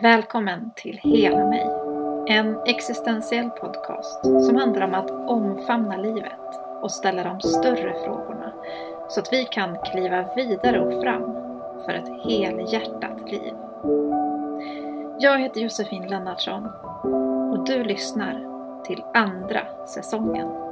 Välkommen till Hela mig. En existentiell podcast som handlar om att omfamna livet och ställa de större frågorna så att vi kan kliva vidare och fram för ett helhjärtat liv. Jag heter Josefin Lennartsson och du lyssnar till andra säsongen.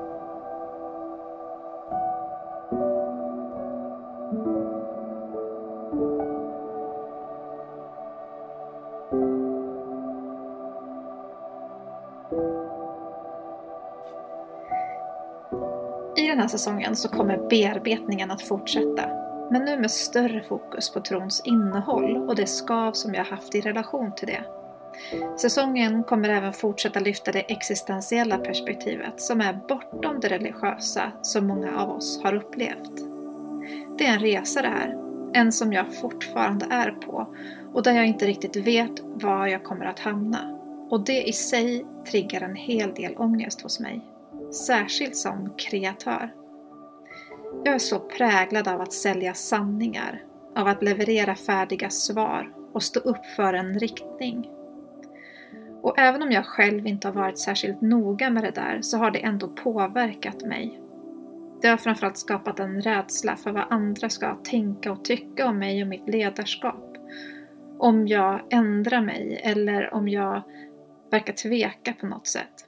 Säsongen så kommer bearbetningen att fortsätta. Men nu med större fokus på trons innehåll och det skav som jag haft i relation till det. Säsongen kommer även fortsätta lyfta det existentiella perspektivet som är bortom det religiösa som många av oss har upplevt. Det är en resa det här, en som jag fortfarande är på och där jag inte riktigt vet var jag kommer att hamna. Och det i sig triggar en hel del ångest hos mig särskilt som kreatör. Jag är så präglad av att sälja sanningar, av att leverera färdiga svar och stå upp för en riktning. Och även om jag själv inte har varit särskilt noga med det där så har det ändå påverkat mig. Det har framförallt skapat en rädsla för vad andra ska tänka och tycka om mig och mitt ledarskap. Om jag ändrar mig eller om jag verkar tveka på något sätt.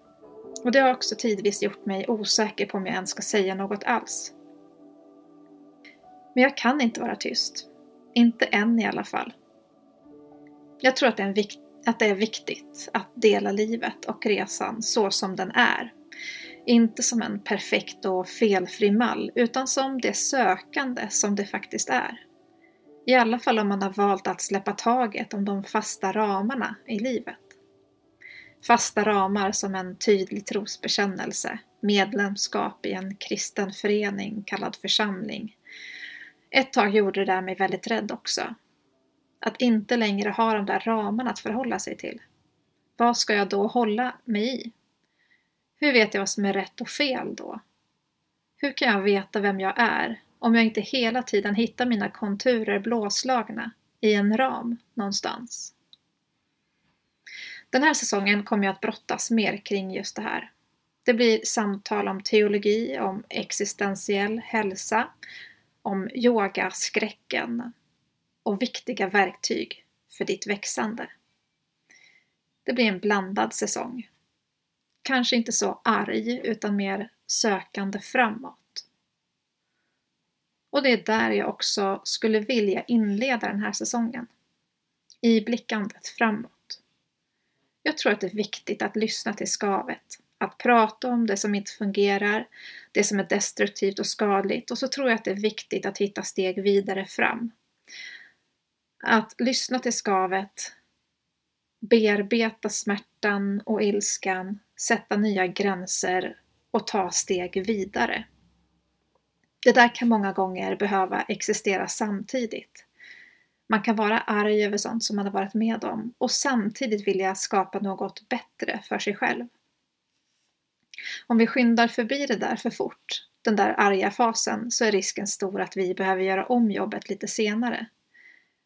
Och det har också tidvis gjort mig osäker på om jag ens ska säga något alls. Men jag kan inte vara tyst. Inte än i alla fall. Jag tror att det, är att det är viktigt att dela livet och resan så som den är. Inte som en perfekt och felfri mall, utan som det sökande som det faktiskt är. I alla fall om man har valt att släppa taget om de fasta ramarna i livet. Fasta ramar som en tydlig trosbekännelse, medlemskap i en kristen förening kallad församling. Ett tag gjorde det där mig väldigt rädd också. Att inte längre ha de där ramarna att förhålla sig till. Vad ska jag då hålla mig i? Hur vet jag vad som är rätt och fel då? Hur kan jag veta vem jag är om jag inte hela tiden hittar mina konturer blåslagna i en ram någonstans? Den här säsongen kommer jag att brottas mer kring just det här. Det blir samtal om teologi, om existentiell hälsa, om yogaskräcken och viktiga verktyg för ditt växande. Det blir en blandad säsong. Kanske inte så arg utan mer sökande framåt. Och det är där jag också skulle vilja inleda den här säsongen. I blickandet framåt. Jag tror att det är viktigt att lyssna till skavet. Att prata om det som inte fungerar, det som är destruktivt och skadligt och så tror jag att det är viktigt att hitta steg vidare fram. Att lyssna till skavet, bearbeta smärtan och ilskan, sätta nya gränser och ta steg vidare. Det där kan många gånger behöva existera samtidigt. Man kan vara arg över sånt som man har varit med om och samtidigt vilja skapa något bättre för sig själv. Om vi skyndar förbi det där för fort, den där arga fasen, så är risken stor att vi behöver göra om jobbet lite senare.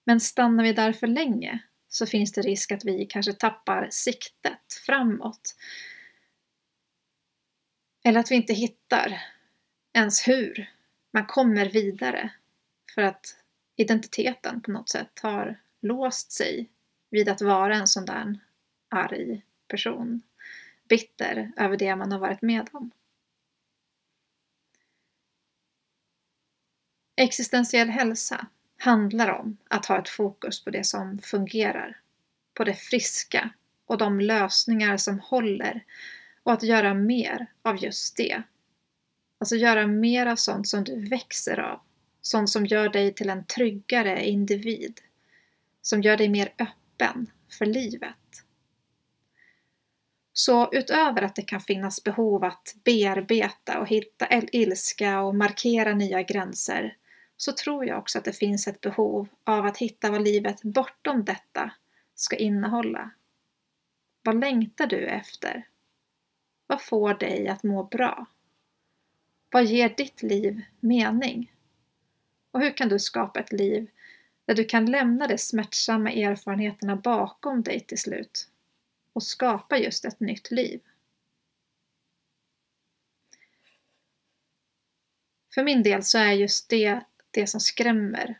Men stannar vi där för länge så finns det risk att vi kanske tappar siktet framåt. Eller att vi inte hittar ens hur man kommer vidare. För att identiteten på något sätt har låst sig vid att vara en sån där arg person. Bitter över det man har varit med om. Existentiell hälsa handlar om att ha ett fokus på det som fungerar, på det friska och de lösningar som håller och att göra mer av just det. Alltså göra mer av sånt som du växer av Sånt som gör dig till en tryggare individ. Som gör dig mer öppen för livet. Så utöver att det kan finnas behov att bearbeta och hitta ilska och markera nya gränser så tror jag också att det finns ett behov av att hitta vad livet bortom detta ska innehålla. Vad längtar du efter? Vad får dig att må bra? Vad ger ditt liv mening? Och hur kan du skapa ett liv Där du kan lämna de smärtsamma erfarenheterna bakom dig till slut och skapa just ett nytt liv. För min del så är just det det som skrämmer.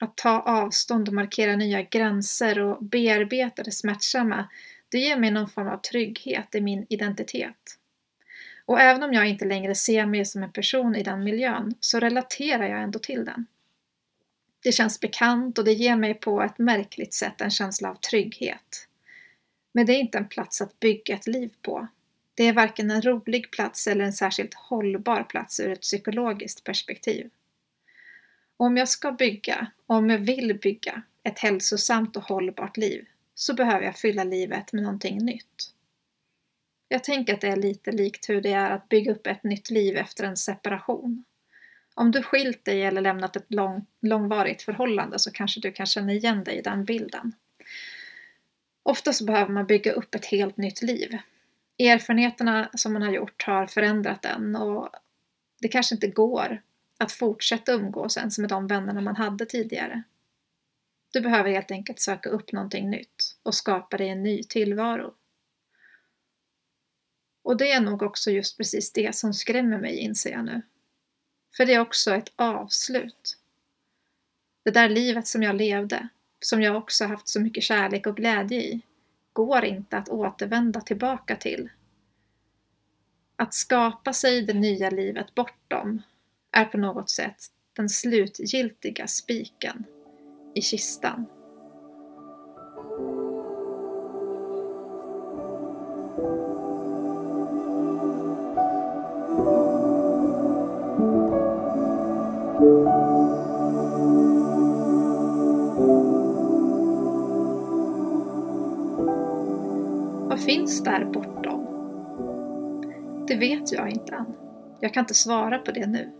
Att ta avstånd och markera nya gränser och bearbeta det smärtsamma, det ger mig någon form av trygghet i min identitet. Och även om jag inte längre ser mig som en person i den miljön så relaterar jag ändå till den. Det känns bekant och det ger mig på ett märkligt sätt en känsla av trygghet. Men det är inte en plats att bygga ett liv på. Det är varken en rolig plats eller en särskilt hållbar plats ur ett psykologiskt perspektiv. Och om jag ska bygga, och om jag vill bygga, ett hälsosamt och hållbart liv så behöver jag fylla livet med någonting nytt. Jag tänker att det är lite likt hur det är att bygga upp ett nytt liv efter en separation. Om du skilt dig eller lämnat ett lång, långvarigt förhållande så kanske du kan känna igen dig i den bilden. Ofta så behöver man bygga upp ett helt nytt liv. Erfarenheterna som man har gjort har förändrat en och det kanske inte går att fortsätta umgås ens med de vännerna man hade tidigare. Du behöver helt enkelt söka upp någonting nytt och skapa dig en ny tillvaro. Och det är nog också just precis det som skrämmer mig, inser jag nu. För det är också ett avslut. Det där livet som jag levde, som jag också haft så mycket kärlek och glädje i, går inte att återvända tillbaka till. Att skapa sig det nya livet bortom är på något sätt den slutgiltiga spiken i kistan. Finns där bortom? Det vet jag inte än. Jag kan inte svara på det nu.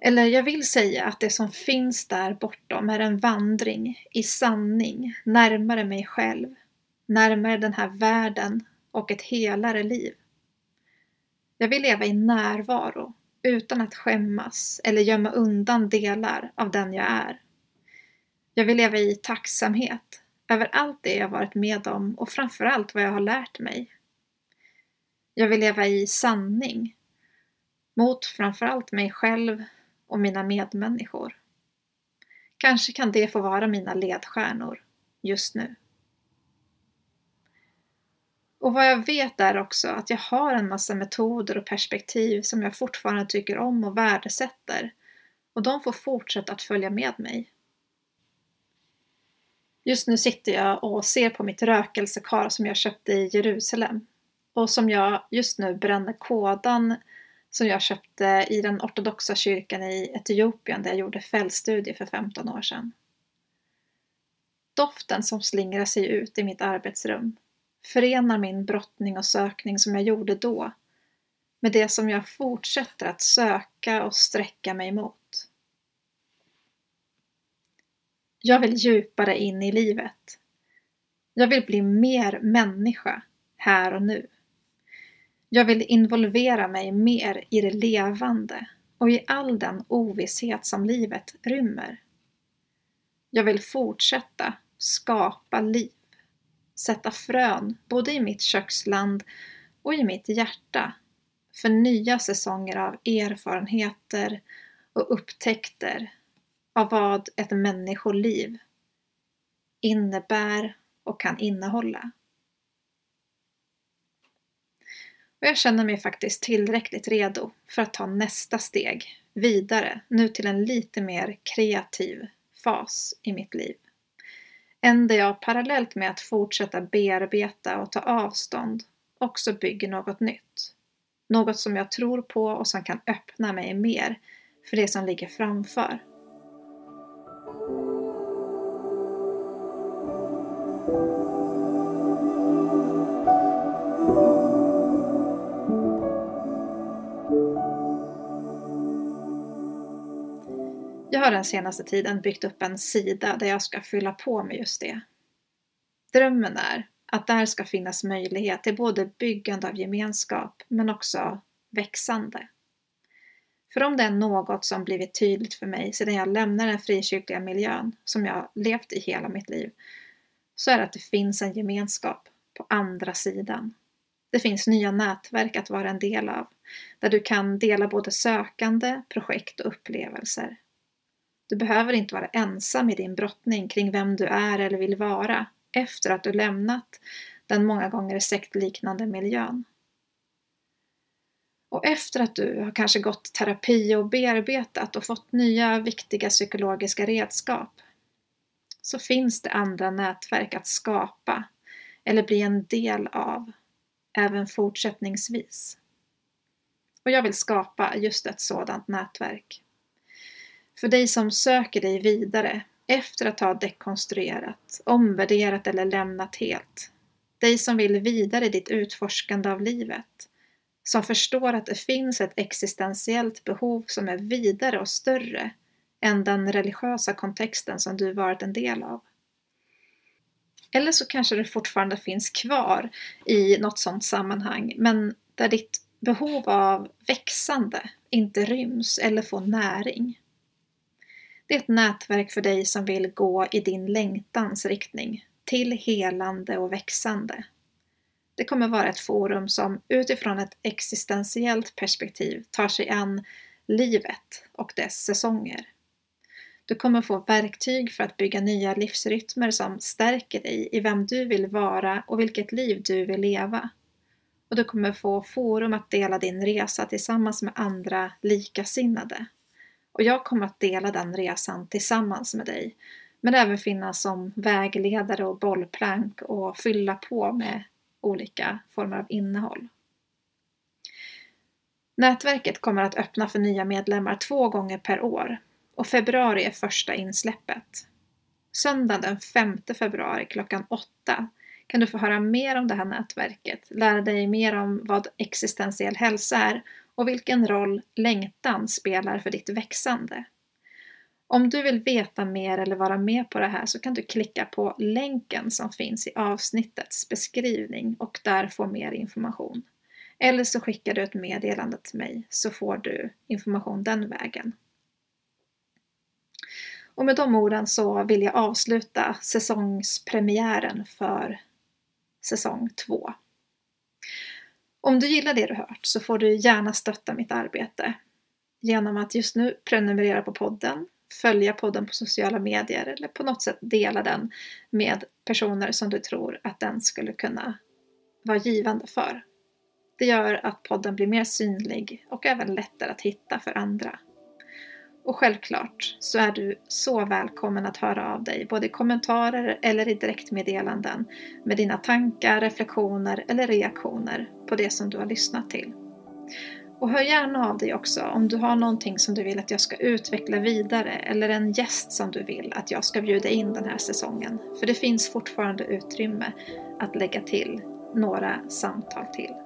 Eller jag vill säga att det som finns där bortom är en vandring i sanning närmare mig själv, närmare den här världen och ett helare liv. Jag vill leva i närvaro utan att skämmas eller gömma undan delar av den jag är. Jag vill leva i tacksamhet över allt det jag varit med om och framförallt vad jag har lärt mig. Jag vill leva i sanning mot framförallt mig själv och mina medmänniskor. Kanske kan det få vara mina ledstjärnor just nu. Och vad jag vet är också att jag har en massa metoder och perspektiv som jag fortfarande tycker om och värdesätter och de får fortsätta att följa med mig. Just nu sitter jag och ser på mitt rökelsekar som jag köpte i Jerusalem och som jag just nu bränner kådan som jag köpte i den ortodoxa kyrkan i Etiopien där jag gjorde fältstudier för 15 år sedan. Doften som slingrar sig ut i mitt arbetsrum förenar min brottning och sökning som jag gjorde då med det som jag fortsätter att söka och sträcka mig mot. Jag vill djupare in i livet. Jag vill bli mer människa här och nu. Jag vill involvera mig mer i det levande och i all den ovisshet som livet rymmer. Jag vill fortsätta skapa liv, sätta frön både i mitt köksland och i mitt hjärta för nya säsonger av erfarenheter och upptäckter av vad ett människoliv innebär och kan innehålla. Och jag känner mig faktiskt tillräckligt redo för att ta nästa steg vidare, nu till en lite mer kreativ fas i mitt liv. En där jag parallellt med att fortsätta bearbeta och ta avstånd också bygger något nytt. Något som jag tror på och som kan öppna mig mer för det som ligger framför. Jag har den senaste tiden byggt upp en sida där jag ska fylla på med just det. Drömmen är att där ska finnas möjlighet till både byggande av gemenskap men också växande. För om det är något som blivit tydligt för mig sedan jag lämnade den frikyrkliga miljön som jag levt i hela mitt liv, så är det att det finns en gemenskap på andra sidan. Det finns nya nätverk att vara en del av, där du kan dela både sökande, projekt och upplevelser. Du behöver inte vara ensam i din brottning kring vem du är eller vill vara efter att du lämnat den många gånger sektliknande miljön. Och efter att du har kanske gått terapi och bearbetat och fått nya viktiga psykologiska redskap så finns det andra nätverk att skapa eller bli en del av även fortsättningsvis. Och jag vill skapa just ett sådant nätverk. För dig som söker dig vidare efter att ha dekonstruerat, omvärderat eller lämnat helt. Dig som vill vidare i ditt utforskande av livet. Som förstår att det finns ett existentiellt behov som är vidare och större än den religiösa kontexten som du varit en del av. Eller så kanske det fortfarande finns kvar i något sådant sammanhang, men där ditt behov av växande inte ryms eller får näring. Det är ett nätverk för dig som vill gå i din längtans riktning, till helande och växande. Det kommer vara ett forum som utifrån ett existentiellt perspektiv tar sig an livet och dess säsonger. Du kommer få verktyg för att bygga nya livsrytmer som stärker dig i vem du vill vara och vilket liv du vill leva. Och du kommer få forum att dela din resa tillsammans med andra likasinnade. Och jag kommer att dela den resan tillsammans med dig. Men även finnas som vägledare och bollplank och fylla på med olika former av innehåll. Nätverket kommer att öppna för nya medlemmar två gånger per år och februari är första insläppet. Söndagen den 5 februari klockan 8 kan du få höra mer om det här nätverket, lära dig mer om vad existentiell hälsa är och vilken roll längtan spelar för ditt växande. Om du vill veta mer eller vara med på det här så kan du klicka på länken som finns i avsnittets beskrivning och där få mer information. Eller så skickar du ett meddelande till mig så får du information den vägen. Och med de orden så vill jag avsluta säsongspremiären för säsong 2. Om du gillar det du hört så får du gärna stötta mitt arbete genom att just nu prenumerera på podden, följa podden på sociala medier eller på något sätt dela den med personer som du tror att den skulle kunna vara givande för. Det gör att podden blir mer synlig och även lättare att hitta för andra. Och självklart så är du så välkommen att höra av dig, både i kommentarer eller i direktmeddelanden med dina tankar, reflektioner eller reaktioner på det som du har lyssnat till. Och hör gärna av dig också om du har någonting som du vill att jag ska utveckla vidare eller en gäst som du vill att jag ska bjuda in den här säsongen. För det finns fortfarande utrymme att lägga till några samtal till.